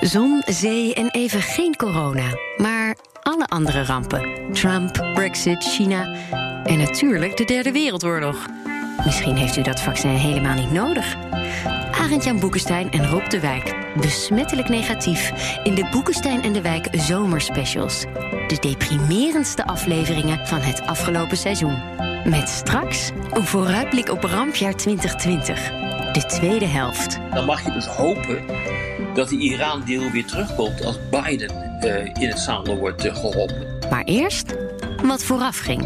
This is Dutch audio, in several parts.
Zon, zee en even geen corona. Maar alle andere rampen. Trump, Brexit, China en natuurlijk de Derde Wereldoorlog. Misschien heeft u dat vaccin helemaal niet nodig. Arend-Jan Boekenstein en Rob de Wijk. Besmettelijk negatief in de Boekenstein en de Wijk zomerspecials. De deprimerendste afleveringen van het afgelopen seizoen. Met straks een vooruitblik op rampjaar 2020. De tweede helft. Dan mag je dus hopen dat die Iran-deal weer terugkomt als Biden uh, in het zadel wordt uh, geholpen. Maar eerst wat vooraf ging.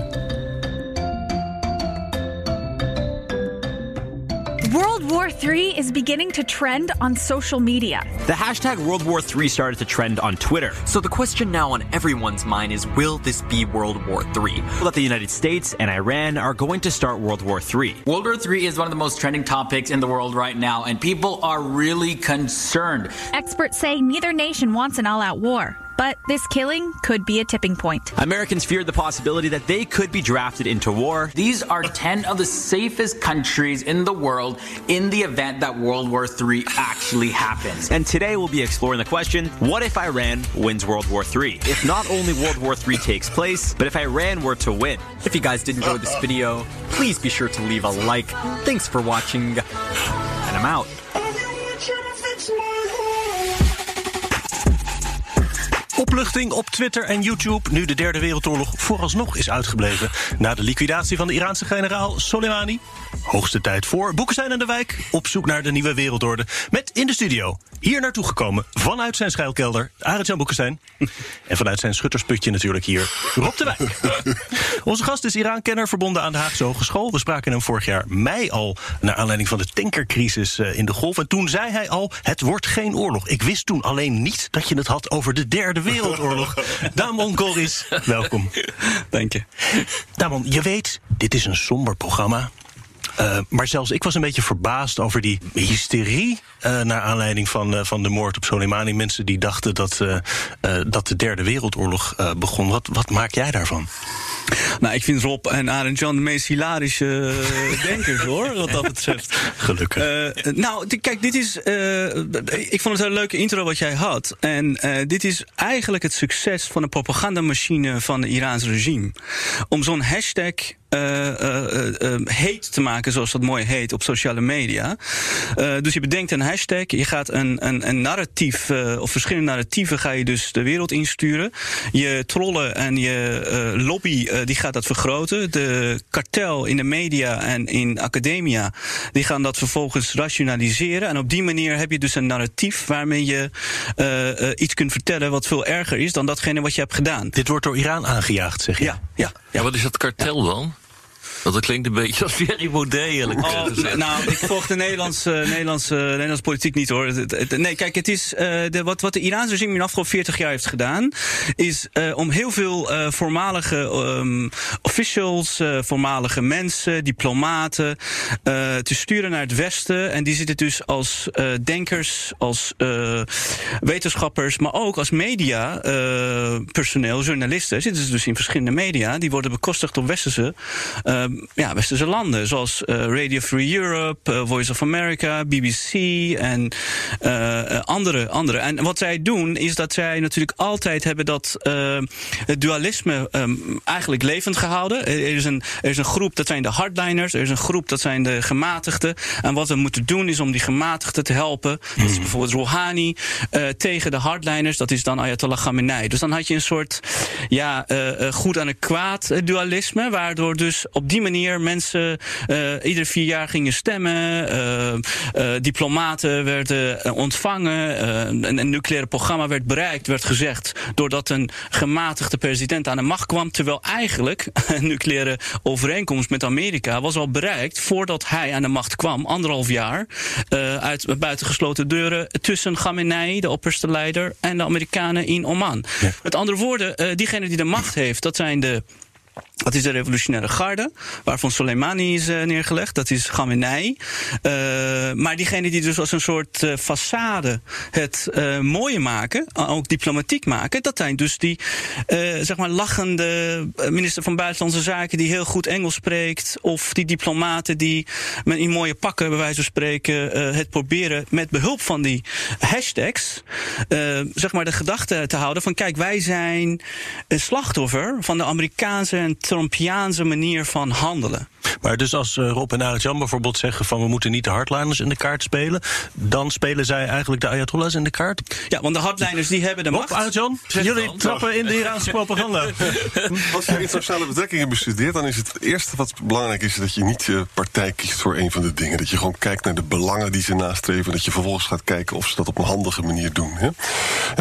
War III is beginning to trend on social media. The hashtag World War III started to trend on Twitter. So the question now on everyone's mind is will this be World War III? That the United States and Iran are going to start World War III. World War III is one of the most trending topics in the world right now, and people are really concerned. Experts say neither nation wants an all out war. But this killing could be a tipping point. Americans feared the possibility that they could be drafted into war. These are 10 of the safest countries in the world in the event that World War III actually happens. And today we'll be exploring the question what if Iran wins World War III? If not only World War III takes place, but if Iran were to win. If you guys did enjoy this video, please be sure to leave a like. Thanks for watching, and I'm out. Opluchting op Twitter en YouTube nu de Derde Wereldoorlog vooralsnog is uitgebleven. Na de liquidatie van de Iraanse generaal Soleimani. Hoogste tijd voor Boekenstein en de Wijk op zoek naar de nieuwe wereldorde. Met in de studio, hier naartoe gekomen vanuit zijn schuilkelder, Arend-Jan Boekenstein. En vanuit zijn schuttersputje natuurlijk hier, Rob de Wijk. Onze gast is Iran-kenner verbonden aan de Haagse Hogeschool. We spraken hem vorig jaar mei al naar aanleiding van de tankercrisis eh, in de Golf. En toen zei hij al, het wordt geen oorlog. Ik wist toen alleen niet dat je het had over de derde Wereldoorlog. Damon Goris, welkom. Dank je. Damon, je weet, dit is een somber programma. Uh, maar zelfs ik was een beetje verbaasd over die hysterie. Uh, naar aanleiding van, uh, van de moord op Soleimani. Mensen die dachten dat, dat de Derde Wereldoorlog begon. Wat, wat maak jij daarvan? Nou, ik vind Rob en Arend Jan de meest hilarische denkers, hoor, wat dat betreft. Gelukkig. Uh, nou, kijk, dit is. Uh, ik vond het een leuke intro wat jij had. En dit is eigenlijk het succes van de propagandamachine van het Iraans regime. Om zo'n hashtag heet te maken, zoals dat mooi heet, op sociale media. dus je bedenkt een hashtag, je gaat een, een, een narratief, of verschillende narratieven ga je dus de wereld insturen. Je trollen en je lobby die gaat dat vergroten. De kartel in de media en in academia, die gaan dat vervolgens rationaliseren. En op die manier heb je dus een narratief waarmee je uh, uh, iets kunt vertellen wat veel erger is dan datgene wat je hebt gedaan. Dit wordt door Iran aangejaagd, zeg je? Ja, ja. ja. wat is dat kartel dan? Want dat klinkt een beetje als Thierry Baudet, eerlijk oh, gezegd. Nou, ik volg de Nederlandse, Nederlandse, Nederlandse politiek niet, hoor. Nee, kijk, het is, uh, de, wat, wat de Iraanse regime in de afgelopen 40 jaar heeft gedaan... is uh, om heel veel uh, voormalige um, officials, voormalige mensen, diplomaten... te sturen naar het Westen. En die zitten dus als denkers, als wetenschappers... maar ook als media, personeel, journalisten... zitten ze dus in verschillende media. Die worden bekostigd door westerse ja, westerse landen, zoals uh, Radio Free Europe, uh, Voice of America, BBC en andere, andere. En wat zij doen, is dat zij natuurlijk altijd hebben dat het dualisme um, eigenlijk levend gehouden. Er is, een, er is een groep, dat zijn de hardliners, er is een groep, dat zijn de gematigden. En wat we moeten doen, is om die gematigden te helpen. Dat is bijvoorbeeld Rouhani tegen de hardliners, dat is dan Ayatollah Khamenei. Dus dan had je een soort ja, goed en een kwaad dualisme, waardoor dus op die manier mensen uh, iedere vier jaar gingen stemmen. Uh, uh, diplomaten werden ontvangen. Een, een, nucleaire programma werd bereikt, werd gezegd. Doordat een gematigde president aan de macht kwam. Terwijl eigenlijk een nucleaire overeenkomst met Amerika was al bereikt voordat hij aan de macht kwam. Anderhalf jaar. uit buitengesloten deuren tussen Khamenei, de opperste leider, en de Amerikanen in Oman. Met andere woorden, diegene die de macht heeft, dat zijn de dat is de revolutionaire garde, waarvan Soleimani is uh, neergelegd. Dat is Khamenei. Uh, maar diegenen die dus als een soort uh, façade het mooie maken, ook diplomatiek maken, dat zijn dus die zeg maar lachende minister van Buitenlandse Zaken die heel goed Engels spreekt, of die diplomaten die met in mooie pakken, bij wijze van spreken, het proberen met behulp van die hashtags, zeg maar de gedachte te houden van kijk, wij zijn een slachtoffer van de Amerikaanse en Trumpiaanse manier van handelen. Maar dus als uh, Rob en Arend Jan bijvoorbeeld zeggen van we moeten niet de hardliners in de kaart spelen, dan spelen zij eigenlijk de Ayatollahs in de kaart? Ja, want de hardliners die hebben de macht. Rob, Arend Jan, jullie trappen in de Iraanse propaganda. Als je internationale betrekkingen bestudeert, dan is het eerste wat belangrijk is dat je niet je partij kiest voor een van de dingen. Dat je gewoon kijkt naar de belangen die ze nastreven. Dat je vervolgens gaat kijken of ze dat op een handige manier doen. Hè? En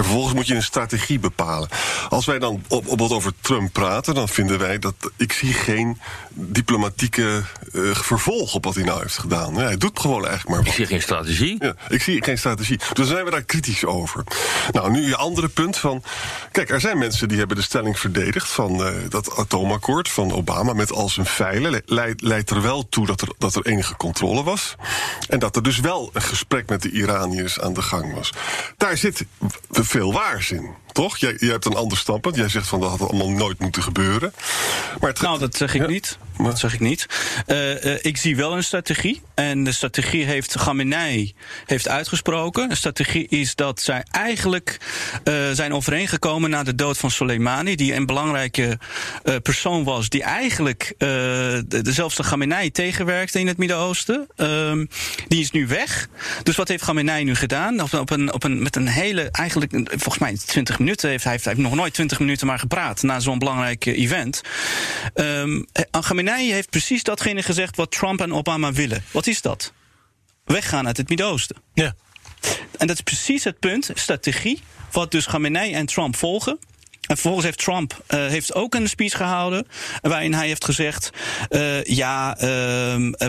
vervolgens moet je een strategie bepalen. Als wij dan op, op wat over Trump praten, dan vinden wij dat ik zie geen diplomatieke uh, vervolg op wat hij nou heeft gedaan. Ja, hij doet gewoon eigenlijk maar wat. Ik zie geen strategie. Ja, ik zie geen strategie. Dus zijn we daar kritisch over. Nou, nu je andere punt van... Kijk, er zijn mensen die hebben de stelling verdedigd... van uh, dat atoomakkoord van Obama met al zijn veilen... leidt, er wel toe dat er, dat er enige controle was. En dat er dus wel een gesprek met de Iraniërs aan de gang was. Daar zit veel waars in. Toch? Jij, jij hebt een ander standpunt. Jij zegt van dat had allemaal nooit moeten gebeuren. Maar het... Nou, dat zeg ik niet. Dat zeg ik niet. Uh, uh, ik zie wel een strategie. En de strategie heeft Gamenei heeft uitgesproken. De strategie is dat zij eigenlijk uh, zijn overeengekomen na de dood van Soleimani. Die een belangrijke persoon was. Die eigenlijk dezelfde Gamenei tegenwerkte in het Midden-Oosten. Ehm, die is nu weg. Dus wat heeft Gamenei nu gedaan? Op, op een, op een, met een hele, eigenlijk volgens mij 20 minuten heeft hij, heeft, nog nooit 20 minuten maar gepraat na zo'n belangrijk event. Um, Khamenei heeft precies datgene gezegd wat Trump en Obama willen. Wat is dat? Weggaan uit het Midden-Oosten. Ja. En dat is precies het punt, strategie, wat dus Khamenei en Trump volgen. En vervolgens heeft Trump uh, heeft ook een speech gehouden. waarin hij heeft gezegd: uh, ja, uh,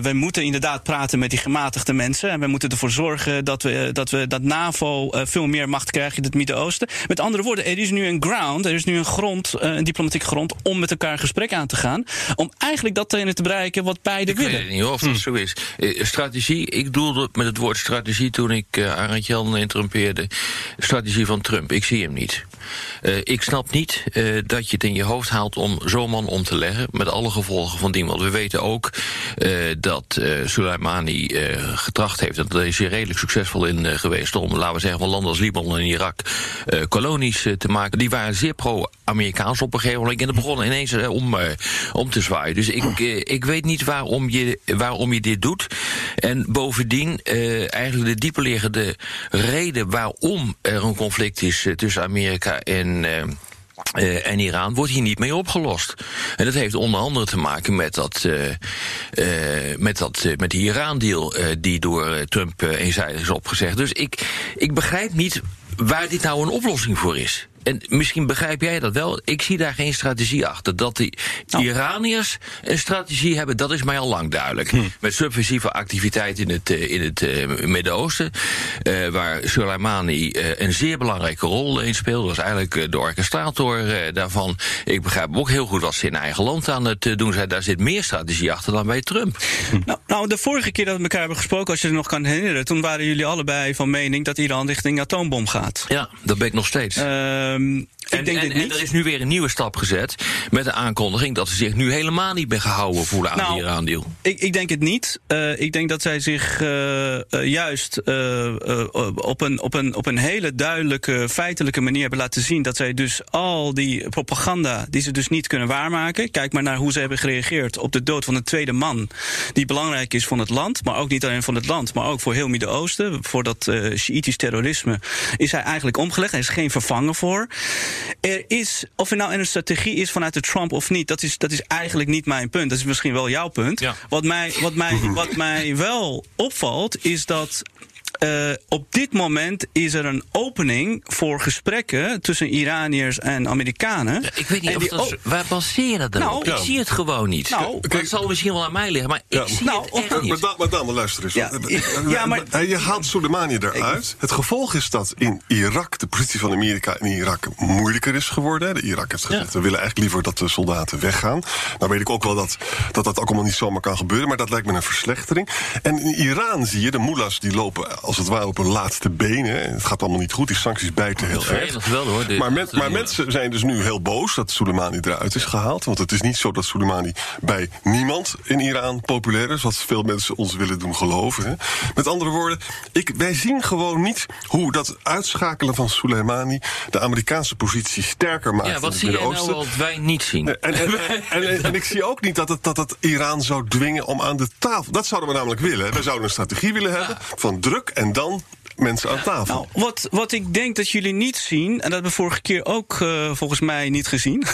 we moeten inderdaad praten met die gematigde mensen. En we moeten ervoor zorgen dat we dat, we, dat NAVO veel meer macht krijgt in het Midden-Oosten. Met andere woorden, er is nu een ground, er is nu een grond, een diplomatiek grond. om met elkaar gesprek aan te gaan. Om eigenlijk datgene te bereiken wat beide willen. Ik weet niet of dat hm. zo is. strategie, ik doelde met het woord strategie toen ik uh, Arend Jan interrumpeerde. Strategie van Trump, ik zie hem niet. Ik snap niet uh, dat je het in je hoofd haalt om zo'n man om te leggen. Met alle gevolgen van dien. Want we weten ook uh, dat Soleimani getracht heeft. En daar is hij redelijk succesvol in geweest. Om, laten we zeggen, van landen als Libanon en Irak kolonies te maken. Die waren zeer pro-Amerikaans op een gegeven moment. En dat begon ineens om, om te zwaaien. Dus ik, ik weet niet waarom je, waarom je dit doet. En bovendien, eigenlijk de dieperliggende reden waarom er een conflict is tussen Amerika en. Uh, en Iran wordt hier niet mee opgelost. En dat heeft onder andere te maken met dat, uh, met dat met die Iran-deal die door Trump eenzijdig is opgezegd. Dus ik, ik begrijp niet waar dit nou een oplossing voor is en misschien begrijp jij dat wel. Ik zie daar geen strategie achter. Dat de nou. Iraniërs een strategie hebben, dat is mij al lang duidelijk. Hm. Met subversieve activiteit in het, eh, in het uh, Midden-Oosten. Uh, waar Soleimani uh, een zeer belangrijke rol in speelt. Dat was eigenlijk de orchestrator daarvan. Ik begrijp ook heel goed wat ze in eigen land aan het doen zijn. Daar zit meer strategie achter dan bij Trump. Hm. Nou, nou, de vorige keer dat we elkaar hebben gesproken, als je het nog kan herinneren, toen waren jullie allebei van mening dat Iran richting atoombom gaat. Ja, dat ben ik nog steeds. Um, en, en, en, er is nu weer een nieuwe stap gezet met de aankondiging dat ze zich nu helemaal niet meer gehouden voelen aan nou, die Iran-deal. Ik, ik, denk het niet. Uh, ik denk dat zij zich uh, uh, juist op, een, op, een, op een hele duidelijke, feitelijke manier hebben laten zien dat zij dus al die propaganda die ze dus niet kunnen waarmaken. Kijk maar naar hoe ze hebben gereageerd op de dood van een tweede man die belangrijk is voor het land, maar ook niet alleen voor het land, maar ook voor heel Midden-Oosten. Voor dat Shiïtisch terrorisme is hij eigenlijk omgelegd. Hij is geen vervanger voor. Er is, of er nou een strategie is vanuit de Trump of niet, dat is, dat is eigenlijk niet mijn punt. Dat is misschien wel jouw punt. Wat, mij, wat, mij, wat mij wel opvalt, is dat uh, op dit moment is er een opening voor gesprekken tussen Iraniërs en Amerikanen. Ja, ik weet niet of dat is, waar baseer je dat dan Nou, op? ja. Ik zie het gewoon niet. Nou, Kijk, het zal misschien wel aan mij liggen, maar ik zie Nou, het echt Maar, niet. maar, dan, maar dan, luister eens. Ja, Eh, ja, maar- eh, Je haalt Soleimani eruit. Het gevolg is dat in Irak de positie van Amerika in Irak moeilijker is geworden. De Irak heeft gezegd, we willen eigenlijk liever dat de soldaten weggaan. Nou weet ik ook wel dat dat, dat ook allemaal niet zomaar kan gebeuren. Maar dat lijkt me een verslechtering. En in Iran zie je, de mullahs die lopen als het ware op hun laatste benen. En Het gaat allemaal niet goed, die sancties bijten heel erg. wel hoor. Maar, maar mensen zijn dus nu heel boos dat Soleimani eruit is gehaald. Want het is niet zo dat Soleimani bij niemand in Iran populair is. Wat veel mensen ons willen doen geloven. Hè. Met andere woorden, ik, wij zien gewoon niet hoe dat uitschakelen van Soleimani de Amerikaanse positie sterker maakt. Ja, wat in zie het jij nou Midden-Oosten. wat wij niet zien? En, en, en, en- en ik zie ook niet dat het, dat het Iran zou dwingen om aan de tafel. Dat zouden we namelijk willen. hè. We zouden een strategie willen hebben van druk en dan mensen aan tafel. Nou, wat, wat ik denk dat jullie niet zien, en dat hebben we vorige keer ook eh, volgens mij niet gezien.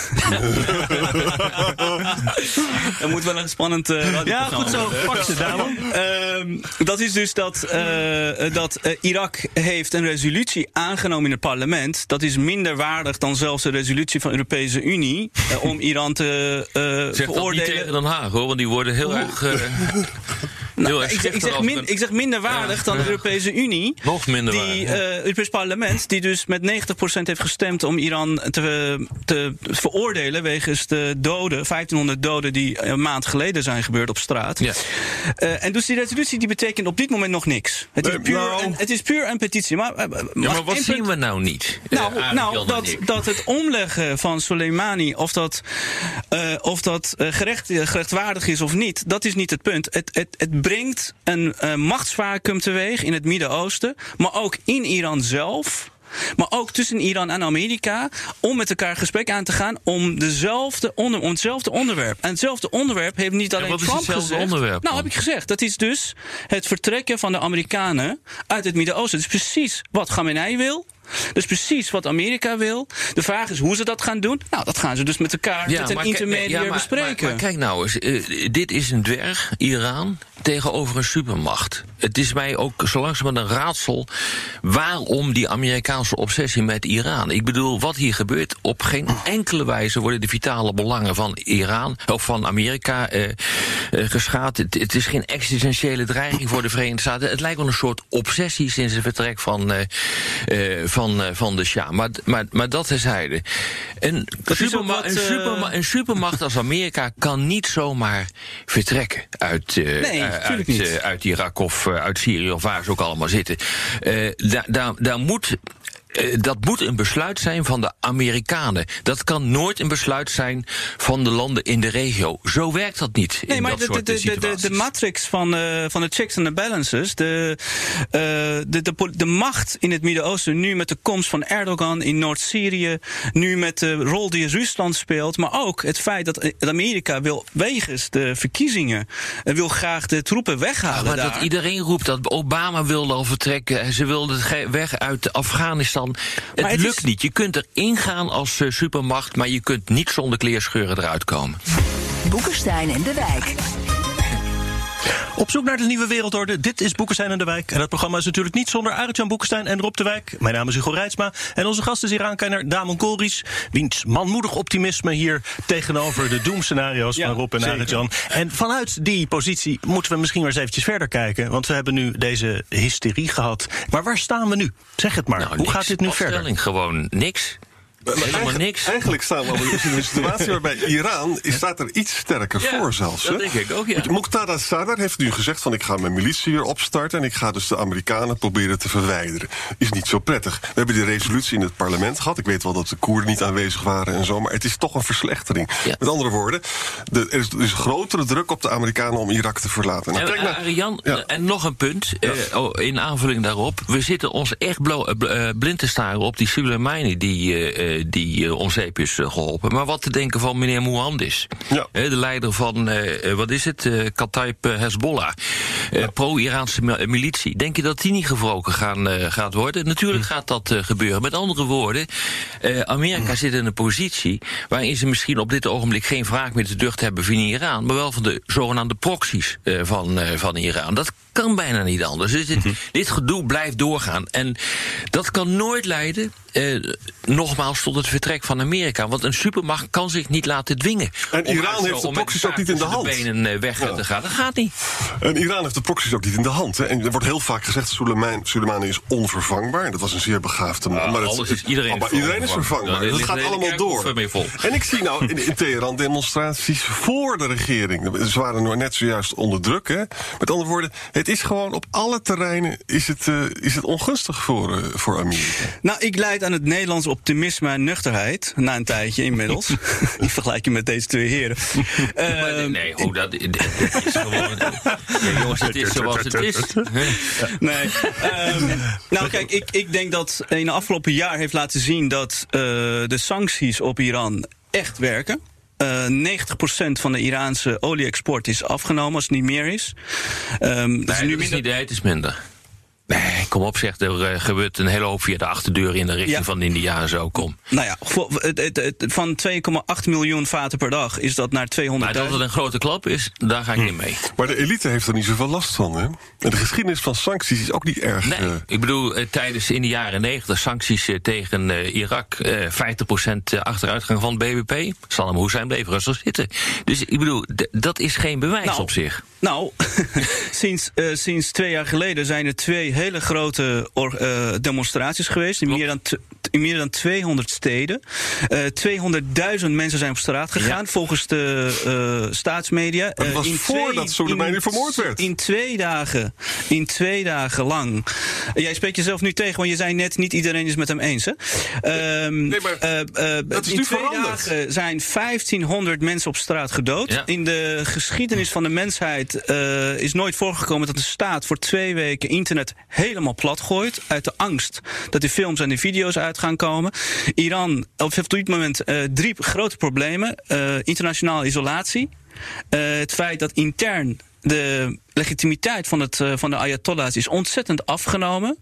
dat moet wel een spannend eh Ja, goed zo. Pak ze, Damo. Ehm, dat is dus dat, eh, dat Irak heeft een resolutie aangenomen in het parlement. Dat is minder waardig dan zelfs de resolutie van de Europese Unie om Iran te eh, Zeg dat niet veroordelen. tegen Den Haag hoor, want die worden heel erg. eh, erg ik, zeg, ik, zeg als min- men- ik zeg minder waardig dan de Europese Unie. Nog minder die, waardig, ja. eh, Het Europees Parlement, die dus met 90% heeft gestemd om Iran te, te veroordelen. wegens de doden, 1500 doden die een maand geleden zijn gebeurd op straat. Ja. Eh, en dus die resolutie die betekent op dit moment nog niks. Het is Nee, puur, nou- een, het is puur een petitie. Maar, eh, Ja, maar wat zien punt- we nou niet? Eh, nou, nou dat, dat het omleggen van Soleimani, of dat, eh, of dat eh, gerecht, eh, gerechtvaardig is of niet, dat is niet het punt. Het, het, het brengt een eh, machtsvacuum teweeg in het Midden-Oosten, maar ook in Iran zelf. Maar ook tussen Iran en Amerika. Om met elkaar gesprek aan te gaan om, dezelfde onder, om hetzelfde onderwerp. En hetzelfde onderwerp heeft niet alleen wat is Trump hetzelfde gezegd. onderwerp nou, heb ik gezegd. Dat is dus het vertrekken van de Amerikanen uit het Midden-Oosten. Dat is precies wat Khamenei wil. Dat is precies wat Amerika wil. De vraag is hoe ze dat gaan doen. Nou, dat gaan ze dus met elkaar, met een intermediair ja, bespreken. Maar, maar kijk nou eens, eh, dit is een dwerg, Iran, tegenover een supermacht. Het is mij ook zo langzamerhand een raadsel waarom die Amerikaanse obsessie met Iran. Ik bedoel, wat hier gebeurt, op geen enkele wijze worden de vitale belangen van Iran of van Amerika eh, geschaad. Het, het is geen existentiële dreiging voor de Verenigde Staten. Het lijkt wel een soort obsessie sinds het vertrek van, eh, van, eh, van de Shah. Maar, maar, maar dat terzijde. Een, Dat is superma- wat, een, eh, superma- een supermacht als Amerika kan niet zomaar vertrekken uit, eh, Nee, uit, uit Irak of uit Syrië of waar ze ook allemaal zitten. Daar, daar, daar moet. Eh, Dat moet een besluit zijn van de Amerikanen. Dat kan nooit een besluit zijn van de landen in de regio. Zo werkt dat niet Nee, in maar dat de, soort de, de, de, situaties. de matrix van, eh, van de checks en de balances, de, eh, de, de, macht in het Midden-Oosten, nu met de komst van Erdogan in Noord-Syrië, nu met de rol die Rusland speelt, maar ook het feit dat Amerika wil, wegens de verkiezingen, eh, wil graag de troepen weghalen maar daar. dat iedereen roept dat Obama wilde al vertrekken. Ze wilden ge- weg uit Afghanistan. Het, lukt is- niet. Je kunt er ingaan als eh, supermacht, maar je kunt niet zonder kleerscheuren eruit komen. Boekenstein en de Wijk. Op zoek naar de nieuwe wereldorde. Dit is Boekenstein en de Wijk. En dat programma is natuurlijk niet zonder Arend-Jan Boekenstein en Rob de Wijk. Mijn naam is Hugo Reitsma. En onze gast is Iraankenner Damon Koolries. Wiens manmoedig optimisme hier tegenover de doemscenario's Ja, van Rob en. Arend-Jan. En vanuit die positie moeten we misschien maar eens eventjes verder kijken. Want we hebben nu deze hysterie gehad. Maar waar staan we nu? Zeg het maar. Nou, Hoe niks. gaat dit nu verder? Gewoon niks. Helemaal niks. Eigenlijk staan we in een situatie waarbij Iran is- staat er iets sterker Ja, voor zelfs. dat hè? denk ik ook, ja. Muqtada Sadr heeft nu gezegd van ik ga mijn militie weer opstarten... en ik ga dus de Amerikanen proberen te verwijderen. Is niet zo prettig. We hebben die resolutie in het parlement gehad. Ik weet wel dat de Koerden niet aanwezig waren en zo... maar het is toch een verslechtering. Ja. Met andere woorden, de, er is dus grotere druk op de Amerikanen... om Irak te verlaten. Nou, En, kijk naar- Arjan, Ja. en nog een punt, eh, oh, in aanvulling daarop. We zitten ons echt blo- eh, bl- eh, blind te staren op die Soleimani die, eh, eh, die eh, om zeep is eh, geholpen. Maar wat te denken van meneer Mohandis, Ja. De leider van, wat is het, Kataib eh, Hezbollah, pro-Iraanse mi- militie. Denk je dat die niet gewroken gaan, gaat worden? Natuurlijk gaat dat gebeuren. Met andere woorden, Amerika zit in een positie waarin ze misschien op dit ogenblik geen wraak meer te ducht hebben van Iran, maar wel van de zogenaamde proxies van, van Iran. Dat kan bijna niet anders. Dus dit, dit gedoe blijft doorgaan. En dat kan nooit leiden, eh, nogmaals, tot het vertrek van Amerika. Want een supermacht kan zich niet laten dwingen. En Iran heeft de proxies ook niet in de hand. benen eh, weg Ja. te gaan. Dat gaat niet. En Iran heeft de proxies ook niet in de hand. Hè. En er wordt heel vaak gezegd, Soleimani, Soleimani is onvervangbaar. Dat was een zeer begaafde man. Ja, maar dat- alles is- iedereen is maar iedereen is vervangbaar. Ja, dat gaat allemaal door. En ik zie nou in, in Teheran demonstraties voor de regering. Ze waren nog net zojuist onder druk. Hè. Met andere woorden, het is gewoon op alle terreinen is het, eh, is het ongunstig voor, eh, voor Amerika. Nou, ik leid aan het Nederlands optimisme en nuchterheid. Na een tijdje inmiddels. in vergelijking met deze twee heren. Maar nee, nee, hoe dat, is gewoon... Ja, jongens, het is zoals het is. Nee. ehm, nou, kijk, ik, ik denk dat in de afgelopen jaar heeft laten zien dat eh, de sancties op Iran echt werken. Eh 90% van de Iraanse olie-export is afgenomen als het niet meer is. Dat is Nee, nu is niet, nee, het is minder. Nee, kom op, zeg. Er eh, gebeurt een hele hoop via de achterdeur in de richting Ja. van India en zo. Kom. Nou ja, voor- het, het, het- van 2,8 miljoen vaten per dag is dat naar 200.000. Maar dat het een grote klap is, daar ga ik niet mee. Maar de elite heeft er niet zoveel last van. Hè? En de geschiedenis van sancties is ook niet erg. Nee, eh, ik bedoel, eh, tijdens in de jaren 90 sancties tegen eh, Irak, eh 50% achteruitgang van het BBP. Saddam Hussein bleef rustig zitten. Dus ik bedoel, dat is geen bewijs Nou, op zich. Nou, sinds, eh, sinds twee jaar geleden zijn er twee hele grote or- eh, demonstraties geweest. Meer, dan in meer dan 200 steden. Eh 200.000 mensen zijn op straat gegaan, volgens de eh, staatsmedia. Dat Eh, was in voordat Soleimani vermoord werd. In twee dagen. In twee dagen lang. Jij spreekt jezelf nu tegen, want je zei net niet iedereen is met hem eens. Hè? Ehm, Nee, maar dat is in nu twee veranderd. dagen zijn 1500 mensen op straat gedood. Ja. In de geschiedenis van de mensheid is nooit voorgekomen dat de staat voor twee weken internet helemaal plat gooit. Uit de angst dat die films en die video's uit gaan komen. Iran heeft op dit moment eh, drie grote problemen: Eh, internationale isolatie. eh, het feit dat intern de legitimiteit van, het, eh, van de Ayatollahs is ontzettend afgenomen.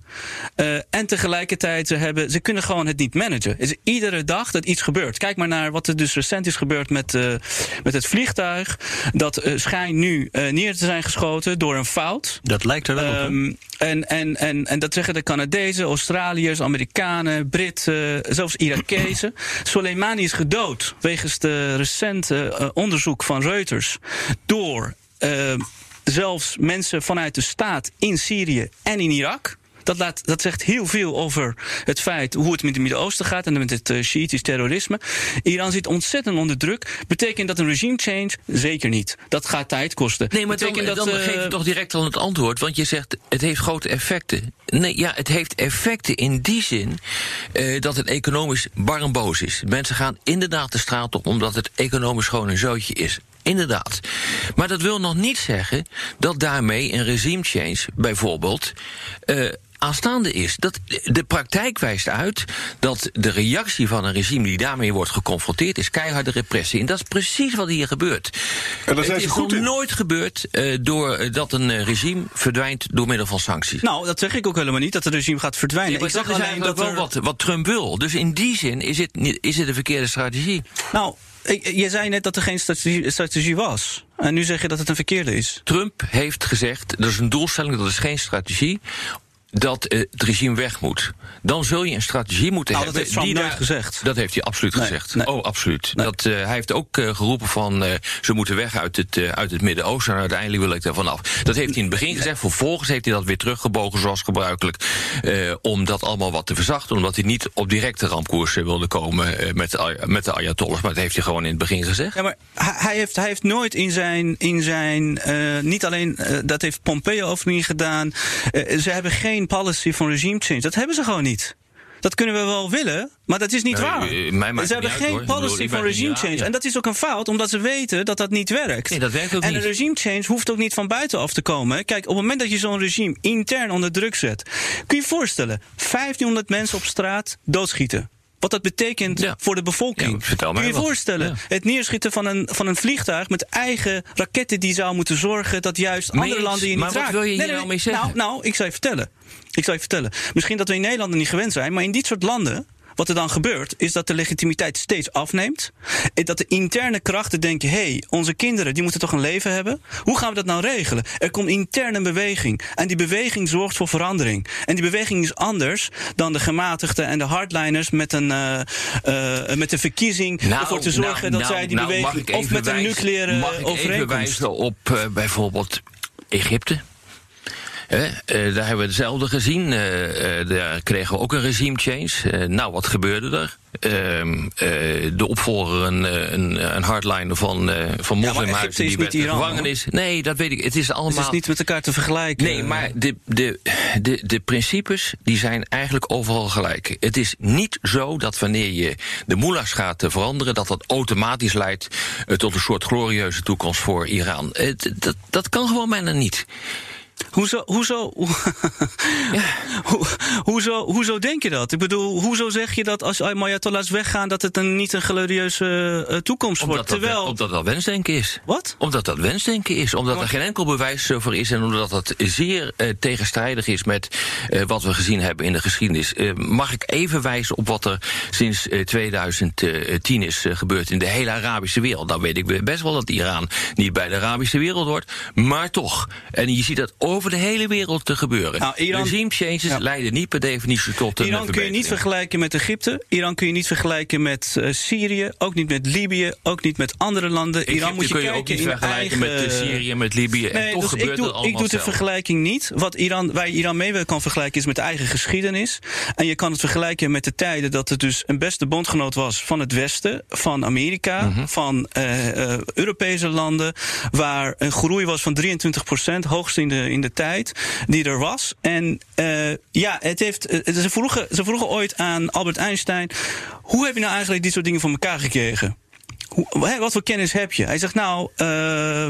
Eh, en tegelijkertijd ze hebben, ze kunnen gewoon het niet managen. Het is iedere dag dat iets gebeurt. Kijk maar naar wat er dus recent is gebeurd met, eh, met het vliegtuig. Dat schijnt nu neer te zijn geschoten door een fout. Dat lijkt er wel op. hè? Ehm, en, en, en, en dat zeggen de Canadezen, Australiërs, Amerikanen, Britten, zelfs Irakezen. Soleimani is gedood wegens de recente onderzoek van Reuters door eh, zelfs mensen vanuit de staat in Syrië en in Irak. Dat, laat, dat zegt heel veel over het feit hoe het met het Midden-Oosten gaat en met het uh, Shiïtisch terrorisme. Iran zit ontzettend onder druk. Betekent dat een regime change? Zeker niet. Dat gaat tijd kosten. Nee, maar dan, Betekent dan dat, geef je eh, toch direct al het antwoord. Want je zegt, het heeft grote effecten. Nee, ja, het heeft effecten in die zin eh, dat het economisch bar en boos is. Mensen gaan inderdaad de straat op omdat het economisch gewoon een zootje is. Inderdaad. Maar dat wil nog niet zeggen dat daarmee een regime change bijvoorbeeld. eh, aanstaande is. Dat, de praktijk wijst uit dat de reactie van een regime die daarmee wordt geconfronteerd is keiharde repressie. En dat is precies wat hier gebeurt. En zijn het is goed nog nooit gebeurd uh, door, dat een uh, regime verdwijnt door middel van sancties. Nou, dat zeg ik ook helemaal niet, dat het regime gaat verdwijnen. Nee, maar ik zeg dat alleen dat dat wel er... wat, wat Trump wil. Dus in die zin is het, is het een verkeerde strategie. Nou, je zei net dat er geen strategie, strategie was. En nu zeg je dat het een verkeerde is. Trump heeft gezegd, dat is een doelstelling, dat is geen strategie dat uh, het regime weg moet. Dan zul je een strategie moeten Nou, dat hebben. heeft Trump die nooit gezegd. Dat heeft hij absoluut Nee, gezegd. nee. Oh, absoluut. Nee. Dat, uh, hij heeft ook uh, geroepen van ze moeten weg uit het, uit het Midden-Oosten. En uiteindelijk wil ik daar vanaf. Dat heeft hij in het begin gezegd. Vervolgens heeft hij dat weer teruggebogen zoals gebruikelijk. Om dat allemaal wat te verzachten. Omdat hij niet op directe rampkoersen wilde komen met, de, met de Ayatollahs. Maar dat heeft hij gewoon in het begin gezegd. Ja, maar hij heeft, hij heeft nooit in zijn. In zijn niet alleen. Dat heeft Pompeo over niet gedaan. Ze hebben geen policy van regime change. Dat hebben ze gewoon niet. Dat kunnen we wel willen, maar dat is niet Nee, waar. eh, ze hebben uit, geen bedoel, policy van regime change. ja. En dat is ook een fout, omdat ze weten dat dat niet werkt. Nee, dat werkt ook en niet. een regime change hoeft ook niet van buitenaf te komen. Kijk, op het moment dat je zo'n regime intern onder druk zet, kun je je voorstellen: 1500 mensen op straat doodschieten. Wat dat betekent Ja. voor de bevolking. Ja, Kun je je voorstellen? Ja. Het neerschieten van een, van een vliegtuig met eigen raketten die zou moeten zorgen dat juist andere landen je niet maar wat raakt. wil je hier nou mee zeggen? Nou, nou, ik zou je vertellen. Ik zou je vertellen. Misschien dat we in Nederland er niet gewend zijn, maar in dit soort landen wat er dan gebeurt, is dat de legitimiteit steeds afneemt. En dat de interne krachten denken: hé, hey, onze kinderen die moeten toch een leven hebben? Hoe gaan we dat nou regelen? Er komt interne beweging. En die beweging zorgt voor verandering. En die beweging is anders dan de gematigden en de hardliners met een, uh, uh, met een verkiezing Nou, ervoor te zorgen nou, dat zij die nou, beweging. Of met een nucleaire Mag ik even overeenkomst. wijzen op eh, bijvoorbeeld Egypte? Eh, daar hebben we hetzelfde gezien. Eh, eh, daar kregen we ook een regime change. Nou, wat gebeurde er? Ehm, eh, de opvolger, een, een, een hardliner van, van moslimhuizen, is die werd in Iran, gevangenis. Nee, dat weet ik. Het is allemaal. Het is niet met elkaar te vergelijken. Nee, maar de, de, de, de principes die zijn eigenlijk overal gelijk. Het is niet zo dat wanneer je de moelahs gaat veranderen... dat dat automatisch leidt tot een soort glorieuze toekomst voor Iran. Dat, dat kan gewoon bijna niet. Hoezo, hoezo, Hoe- hoezo, hoezo denk je dat? Ik bedoel, hoezo zeg je dat als Ayatollahs weggaan... dat het een, niet een glorieuze eh, toekomst wordt? Omdat dat, Terwijl... omdat dat wensdenken is. Wat? Omdat dat wensdenken is. Omdat er geen enkel bewijs voor is. En omdat dat zeer eh, tegenstrijdig is met eh, wat we gezien hebben in de geschiedenis. Eh, mag ik even wijzen op wat er sinds eh, 2010 is eh, gebeurd in de hele Arabische wereld? Dan weet ik best wel dat Iran niet bij de Arabische wereld hoort. Maar toch. En je ziet dat over de hele wereld te gebeuren. Nou, Iran- Regime changes leiden niet per definitie tot een Iran kun je niet vergelijken met Egypte. Iran kun je niet vergelijken met eh, Syrië. Ook niet met Libië. Ook niet met andere landen. Iran moet je kun je ook niet vergelijken eigen... met eh, Syrië, met Libië. en toch dus gebeurt ik doe, het allemaal ik doe de vergelijking niet. Wat Iran, waar je Iran mee kan vergelijken is met de eigen geschiedenis. En je kan het vergelijken met de tijden dat het dus een beste bondgenoot was van het Westen, van Amerika, Mhm. van eh, Europese landen, waar een groei was van 23% hoogst in de, in de tijd, die er was. En eh, ja, het heeft, eh, ze, vroegen, ze vroegen ooit aan Albert Einstein: hoe heb je nou eigenlijk dit soort dingen voor elkaar gekregen? Wat voor kennis heb je? Hij zegt nou, eh,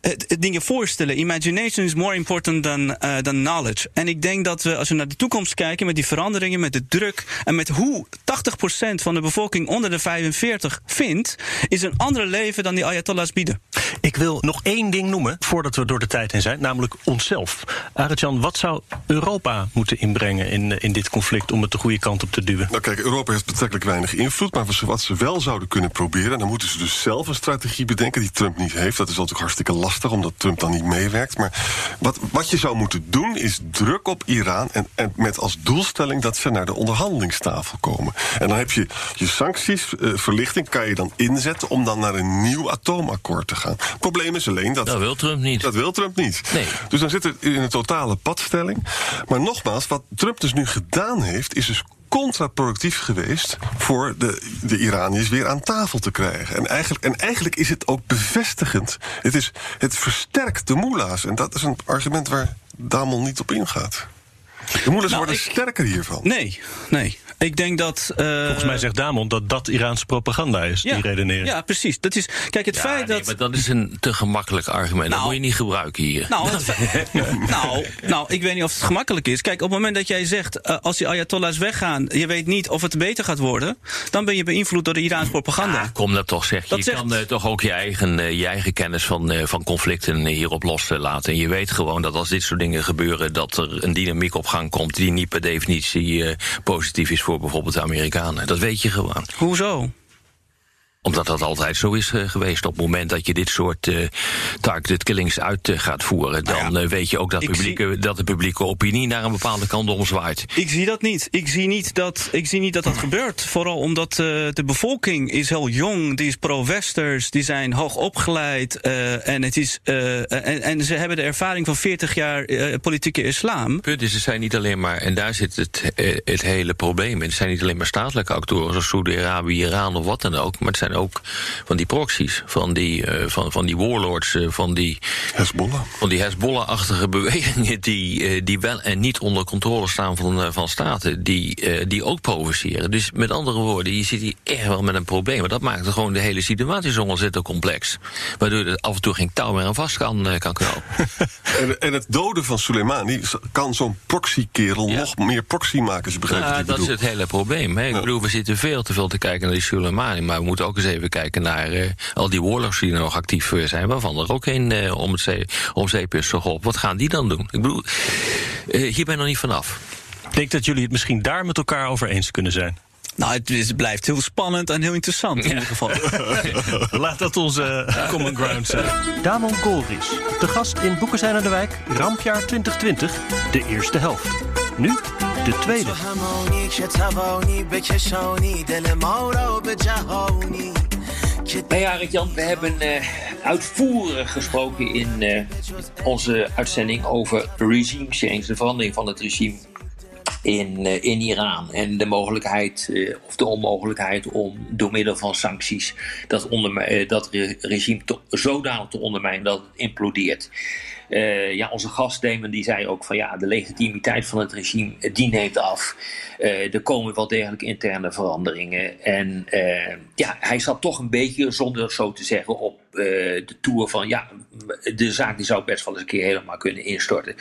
het, het dingen voorstellen. Imagination is more important than, eh, than knowledge. En ik denk dat we, als we naar de toekomst kijken, met die veranderingen, met de druk en met hoe 80% van de bevolking onder de 45 vindt, is een ander leven dan die Ayatollahs bieden. Ik wil nog één ding noemen voordat we door de tijd heen zijn, namelijk onszelf. Arjan, wat zou Europa moeten inbrengen in, eh, in dit conflict om het de goede kant op te duwen? Nou kijk, Europa heeft betrekkelijk weinig invloed. Maar wat ze wel zouden kunnen proberen... dan moeten ze dus zelf een strategie bedenken die Trump niet heeft. Dat is natuurlijk hartstikke lastig, omdat Trump dan niet meewerkt. Maar wat, wat je zou moeten doen, is druk op Iran... En, en met als doelstelling dat ze naar de onderhandelingstafel komen. En dan heb je je sancties, eh, verlichting, kan je dan inzetten... om dan naar een nieuw atoomakkoord te gaan. Het probleem is alleen dat... Dat wil Trump niet. Dat wil Trump niet. Nee. Dus dan zit het in een totale padstelling. Maar nogmaals, wat Trump dus nu gedaan heeft, is dus contraproductief geweest voor de, de Iraniërs weer aan tafel te krijgen. En eigenlijk, en eigenlijk is het ook bevestigend. Het, is, het versterkt de moela's. En dat is een argument waar Damon niet op ingaat. De moela's Nou, worden ik- sterker hiervan. Nee, nee. Ik denk dat. eh, Volgens mij zegt Damon dat dat Iraanse propaganda is, die redenering. Ja, precies. Dat is, kijk, het Ja, feit nee, dat. maar dat is een te gemakkelijk argument. dat moet je niet gebruiken hier. Nou, het nou, nou, ik weet niet of het gemakkelijk is. Kijk, op het moment dat jij zegt, eh, als die Ayatollahs weggaan, je weet niet of het beter gaat worden, dan ben je beïnvloed door de Iraanse propaganda. Kom dat toch, zeg. Dat je zegt- kan eh, toch ook je eigen, je eigen kennis van, van conflicten hierop loslaten. En je weet gewoon dat als dit soort dingen gebeuren, dat er een dynamiek op komt die niet per definitie eh, positief is voor bijvoorbeeld de Amerikanen. Dat weet je gewoon. Hoezo? Omdat dat altijd zo is eh, geweest. Op het moment dat je dit soort eh, targeted killings uit eh, gaat voeren, dan eh, weet je ook dat, publieke, dat de publieke opinie naar een bepaalde kant omzwaait. Ik zie dat niet. Ik zie niet dat, ik zie niet dat dat gebeurt. Vooral omdat de bevolking is heel jong, die is pro-westers, die zijn hoog opgeleid. en, het is, en, en ze hebben de ervaring van 40 jaar politieke islam. punt is, het zijn niet alleen maar, en daar zit het, het hele probleem in. Het zijn niet alleen maar statelijke actoren zoals Saudi-Arabië, Iran of wat dan ook. Maar het zijn ook van die proxies, van die, eh, van, van die warlords, eh, van die. Hezbollah. Van die Hezbollah-achtige bewegingen die, eh, die wel en niet onder controle staan van, van staten, die, die ook provoceren. Dus met andere woorden, je zit hier echt wel met een probleem. Maar dat maakt gewoon de hele situatie zo ontzettend complex. Waardoor er af en toe geen touw meer aan vast kan, kan knopen. En, en het doden van Soleimani kan zo'n proxykerel nog meer proxy maken, als je begrijpt Ja, dat is het hele probleem. Hè. Ik bedoel, we zitten veel te veel te kijken naar die Soleimani. Maar we moeten ook eens even kijken naar eh, al die warlords die er nog actief eh, zijn. Waarvan er ook een eh, om het zee, om zeep is geholpen. Wat gaan die dan doen? Ik bedoel, eh, hier ben je nog niet vanaf. Ik denk dat jullie het misschien daar met elkaar over eens kunnen zijn. Nou, het, is, het blijft heel spannend en heel interessant in ieder geval. Laat dat onze common ground zijn. Damon Golris, de gast in Boeken zijn aan de Wijk, Rampjaar 2020, de eerste helft. Nu de tweede. Nou ja, Jan, we hebben eh, uitvoerig gesproken in eh, onze uitzending over regime change, de verandering van het regime in, uh, in Iran. En de mogelijkheid, uh, of de onmogelijkheid om door middel van sancties dat, onder, uh, dat re regime to, zodanig te ondermijnen dat het implodeert. Ja, onze gast Damon die zei ook van ja, de legitimiteit van het regime die neemt af. er komen wel degelijk interne veranderingen. En ja, hij zat toch een beetje, zonder zo te zeggen, op de toer van ja, de zaak die zou best wel eens een keer helemaal kunnen instorten.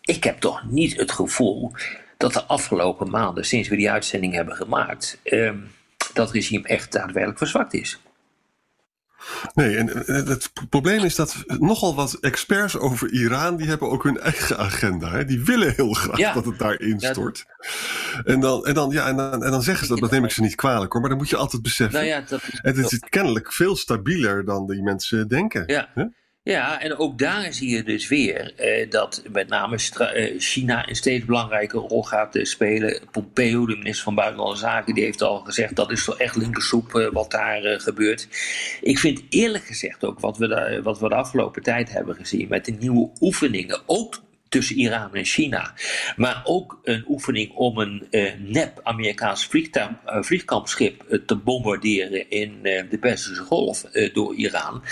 Ik heb toch niet het gevoel dat de afgelopen maanden, sinds we die uitzending hebben gemaakt, um, dat regime echt daadwerkelijk verzwakt is. Nee, en het probleem is dat nogal wat experts over Iran, die hebben ook hun eigen agenda. Hè? Die willen heel graag ja. dat het daar instort. Ja, en, dan, en, dan, ja, en, dan, en dan zeggen ze dat, dat neem ik ze niet kwalijk hoor, maar dan moet je altijd beseffen. Nou ja, dat is... Het is kennelijk veel stabieler dan die mensen denken. Ja. Hè? Ja, en ook daar zie je dus weer eh, dat met name eh, China een steeds belangrijke rol gaat uh, spelen. Pompeo, de minister van Buitenlandse Zaken, die heeft al gezegd dat is toch echt linkersoep uh, wat daar gebeurt. Ik vind eerlijk gezegd ook wat we, de, wat we de afgelopen tijd hebben gezien met de nieuwe oefeningen, ook tussen Iran en China. Maar ook een oefening om een nep Amerikaans vliegkampschip te bombarderen in de Persische Golf door Iran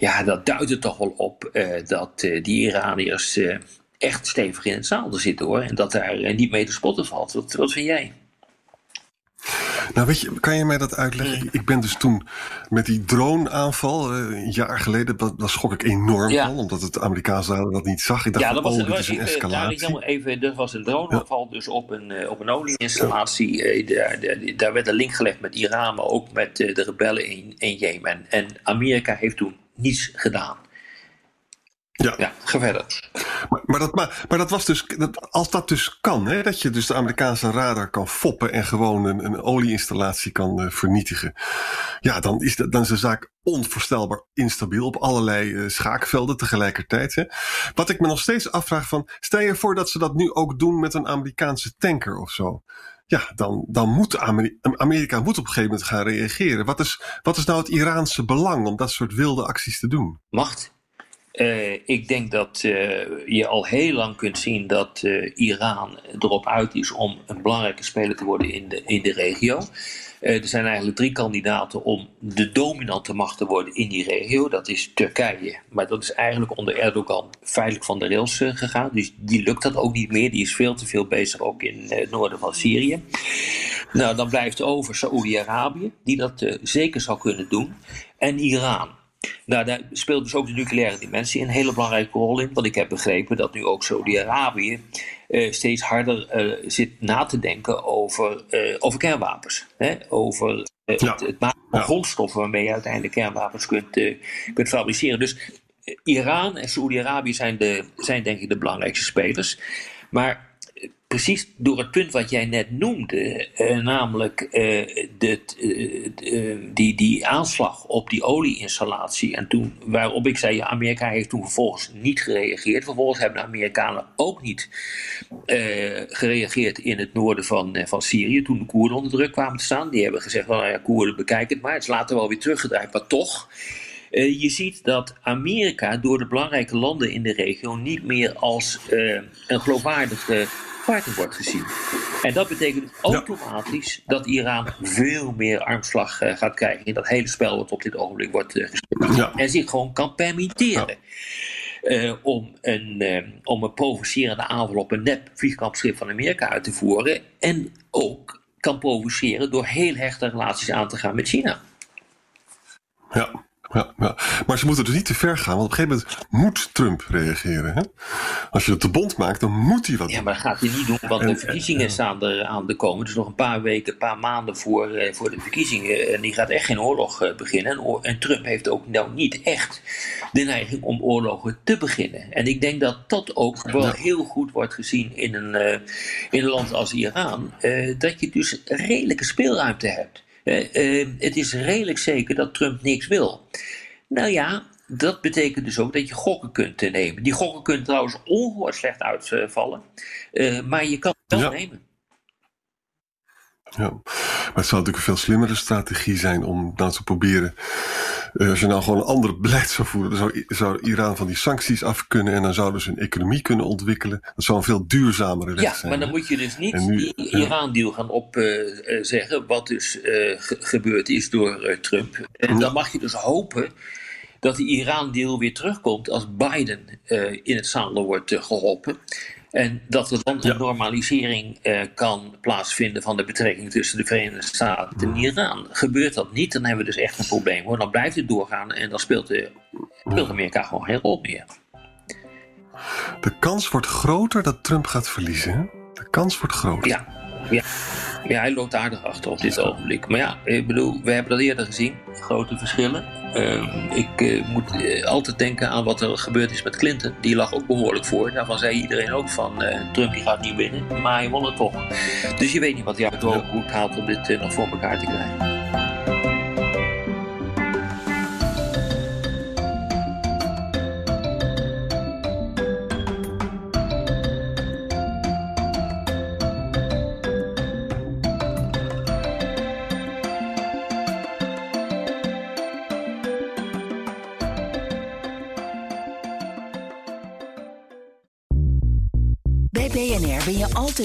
ja, dat duidt er toch wel op uh, dat uh, die Iraniërs uh, echt stevig in het zadel zitten hoor. En dat daar niet mee te spotten valt. Wat, wat vind jij? Nou, weet je, kan je mij dat uitleggen? Ik ben dus toen met die droneaanval, een jaar geleden, dat, dat schrok ik enorm ja. van, omdat het Amerikaanse radar dat niet zag. Ik dacht, ja, dat was, oh, dit is een escalatie. Even, dat was een droneaanval ja. dus op een, op een olieinstallatie. Daar, daar, werd een link gelegd met Iran, maar ook met de rebellen in, in Jemen. En Amerika heeft toen niets gedaan. Ja. ja, ga verder. Maar, maar, dat, maar, maar dat was dus, dat, als dat dus kan, hè, dat je dus de Amerikaanse radar kan foppen en gewoon een, een olieinstallatie kan uh, vernietigen. Ja, dan is, de, dan is de zaak onvoorstelbaar instabiel op allerlei uh, schaakvelden tegelijkertijd. Hè. Wat ik me nog steeds afvraag van, stel je voor dat ze dat nu ook doen met een Amerikaanse tanker of zo ja, dan, dan moet Amerika, moet op een gegeven moment gaan reageren. Wat is, wat is nou het Iraanse belang om dat soort wilde acties te doen? Macht. Uh, ik denk dat uh, je al heel lang kunt zien dat uh, Iran erop uit is om een belangrijke speler te worden in de, in de regio. Er zijn eigenlijk drie kandidaten om de dominante macht te worden in die regio. Dat is Turkije, maar dat is eigenlijk onder Erdogan feitelijk van de rails gegaan. Dus die lukt dat ook niet meer. Die is veel te veel bezig ook in het noorden van Syrië. Nou, dan blijft over Saoedi-Arabië, die dat zeker zou kunnen doen, en Iran. Nou, daar speelt dus ook de nucleaire dimensie een hele belangrijke rol in. Want ik heb begrepen dat nu ook Saudi-Arabië uh, steeds harder uh, zit na te denken over, uh, over kernwapens. Hè? Over ja. het, het, maken van ja. grondstoffen waarmee je uiteindelijk kernwapens kunt, kunt fabriceren. Dus Iran en Saudi-Arabië zijn, de, zijn denk ik de belangrijkste spelers. Maar precies door het punt wat jij net noemde, uh, namelijk dit, uh, die, die aanslag op die olieinstallatie. En toen, waarop ik zei, Amerika heeft toen vervolgens niet gereageerd. Vervolgens hebben de Amerikanen ook niet gereageerd in het noorden van, van Syrië. Toen de Koerden onder druk kwamen te staan. Die hebben gezegd, nou ja, Koerden bekijk het maar. Het is later wel weer teruggedraaid, maar toch. Je ziet dat Amerika door de belangrijke landen in de regio niet meer als een geloofwaardige wordt gezien. En dat betekent automatisch dat Iran veel meer armslag uh, gaat krijgen in dat hele spel wat op dit ogenblik wordt uh, gespeeld. En zich gewoon kan permitteren. Uh, om, een, om een provocerende aanval op een nep vliegkampschip van Amerika uit te voeren. En ook kan provoceren door heel hechte relaties aan te gaan met China. Ja. Ja, ja, maar ze moeten dus niet te ver gaan, want op een gegeven moment moet Trump reageren. Hè? Als je het te bond maakt, dan moet hij wat Ja, maar dat gaat hij niet doen, want En- de verkiezingen staan er aan te komen. Dus nog een paar weken, een paar maanden voor, eh, voor de verkiezingen. En die gaat echt geen oorlog eh, beginnen. En, Trump heeft ook nou niet echt de neiging om oorlogen te beginnen. En ik denk dat dat ook wel heel goed wordt gezien in een, eh, in een land als Iran. dat je dus redelijke speelruimte hebt. Eh, eh, het is redelijk zeker dat Trump niks wil. Nou ja, dat betekent dus ook dat je gokken kunt eh, nemen. Die gokken kunnen trouwens ongehoord slecht uitvallen. maar je kan het wel Ja. nemen. Ja, maar het zou natuurlijk een veel slimmere strategie zijn om nou te proberen. eh, als je nou gewoon een ander beleid zou voeren, dan zou, zou Iran van die sancties af kunnen en dan zouden ze een economie kunnen ontwikkelen. Dat zou een veel duurzamere weg Ja, zijn. maar dan moet je dus niet nu- die ja. Iran-deal gaan opzeggen, wat dus eh, ge- gebeurd is door eh, Trump. En dan mag je dus hopen dat die Iran-deal weer terugkomt als Biden eh, in het zadel wordt eh, geholpen. En dat er dan een normalisering eh, kan plaatsvinden van de betrekking tussen de Verenigde Staten en Iran. Gebeurt dat niet, dan hebben we dus echt een probleem hoor. Dan blijft het doorgaan en dan speelt, de, speelt Amerika gewoon geen rol meer. De kans wordt groter dat Trump gaat verliezen. Hè? De kans wordt groter. Ja, ja. Ja, hij loopt aardig achter op dit ogenblik. Maar ja, ik bedoel, we hebben dat eerder gezien. Grote verschillen. Ehm, ik eh, moet eh, altijd denken aan wat er gebeurd is met Clinton. Die lag ook behoorlijk voor. Daarvan zei iedereen ook van eh, Trump die gaat niet winnen. Maar hij won het toch. Dus je weet niet wat hij uit de hoed haalt om dit nog voor elkaar te krijgen.